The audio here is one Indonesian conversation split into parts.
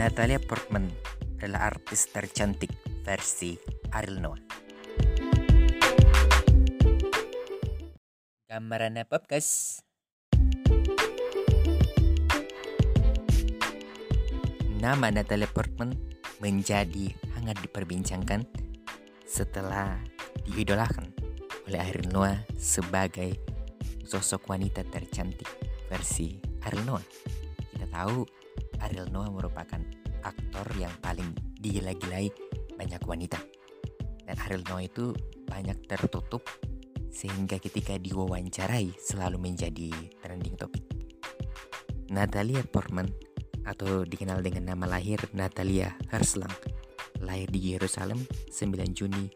Natalia Portman adalah artis tercantik versi Ariel Noah. Gambaran podcast. Nama Natalia Portman menjadi hangat diperbincangkan setelah diidolakan oleh Ariel Noah sebagai sosok wanita tercantik versi Ariel Noah. Kita tahu Ariel Noah merupakan aktor yang paling digila-gilai banyak wanita. Dan Ariel Noah itu banyak tertutup sehingga ketika diwawancarai selalu menjadi trending topik. Natalia Portman atau dikenal dengan nama lahir Natalia Herslang lahir di Yerusalem 9 Juni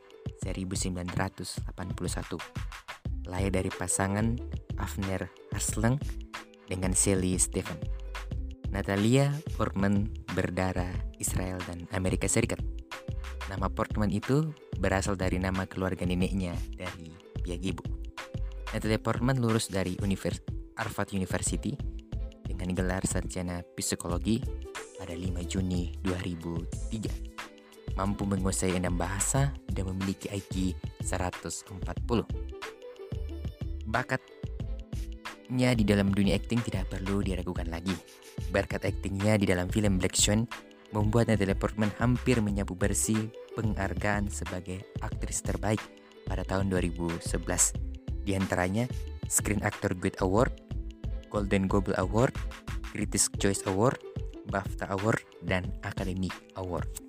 1981 lahir dari pasangan Avner Herslang dengan Sally Stephen Natalia Portman berdarah Israel dan Amerika Serikat. Nama Portman itu berasal dari nama keluarga neneknya dari pihak ibu. Natalia Portman lulus dari Univers Harvard University dengan gelar sarjana psikologi pada 5 Juni 2003. Mampu menguasai enam bahasa dan memiliki IQ 140. Bakatnya di dalam dunia akting tidak perlu diragukan lagi Berkat aktingnya di dalam film Black Swan, membuat Natalie Portman hampir menyapu bersih penghargaan sebagai aktris terbaik pada tahun 2011. Di antaranya Screen Actor Guild Award, Golden Globe Award, Critics Choice Award, BAFTA Award, dan Academy Award.